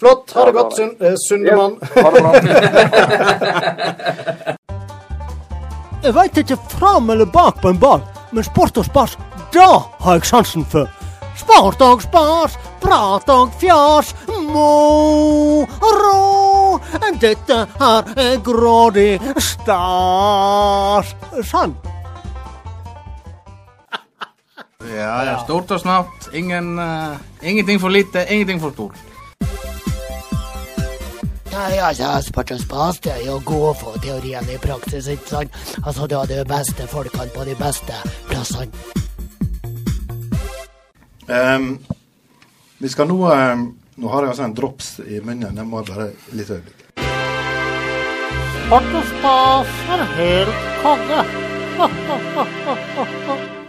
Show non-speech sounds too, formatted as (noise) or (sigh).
Flott. Ha det godt, Sund- eh, Sundemann. Ha det bra. (laughs) Jeg veit ikke fram eller bak på en ball, men sport og spas, da har jeg sansen for. Sport og spas, prat og fjas, moro. Dette her er grådig stas. Sann. Ja, ja, stort og snart. Ingen, uh, ingenting for lite, ingenting for stort. Nei, altså, og spas, det er jo å få for teorien i praksis, ikke sant? Altså, du har de beste folkene på de beste plassene. Um, vi skal nå um, Nå har jeg altså en drops i munnen. Jeg må bare litt øyeblikk. Og spas er helt konge. (laughs)